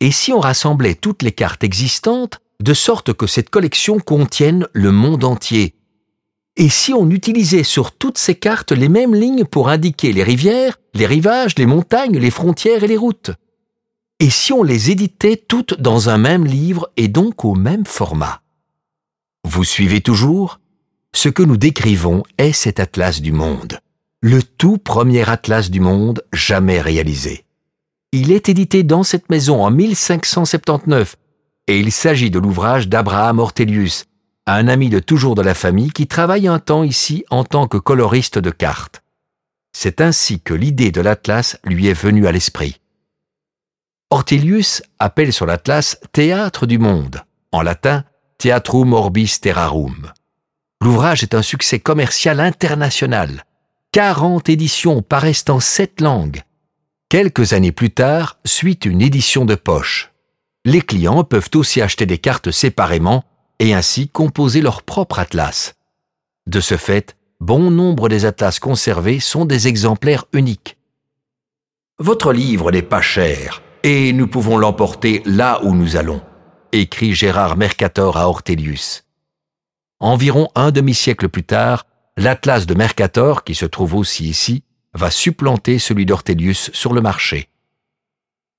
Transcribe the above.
Et si on rassemblait toutes les cartes existantes de sorte que cette collection contienne le monde entier. Et si on utilisait sur toutes ces cartes les mêmes lignes pour indiquer les rivières, les rivages, les montagnes, les frontières et les routes? Et si on les éditait toutes dans un même livre et donc au même format? Vous suivez toujours? Ce que nous décrivons est cet atlas du monde, le tout premier atlas du monde jamais réalisé. Il est édité dans cette maison en 1579 et il s'agit de l'ouvrage d'Abraham Ortelius, un ami de toujours de la famille qui travaille un temps ici en tant que coloriste de cartes. C'est ainsi que l'idée de l'Atlas lui est venue à l'esprit. Ortelius appelle sur l'Atlas Théâtre du monde, en latin Theatrum Orbis Terrarum. L'ouvrage est un succès commercial international. 40 éditions paraissent en sept langues. Quelques années plus tard, suit une édition de poche. Les clients peuvent aussi acheter des cartes séparément et ainsi composer leur propre atlas. De ce fait, bon nombre des atlas conservés sont des exemplaires uniques. Votre livre n'est pas cher, et nous pouvons l'emporter là où nous allons, écrit Gérard Mercator à Ortelius. Environ un demi-siècle plus tard, l'atlas de Mercator, qui se trouve aussi ici, va supplanter celui d'Ortelius sur le marché.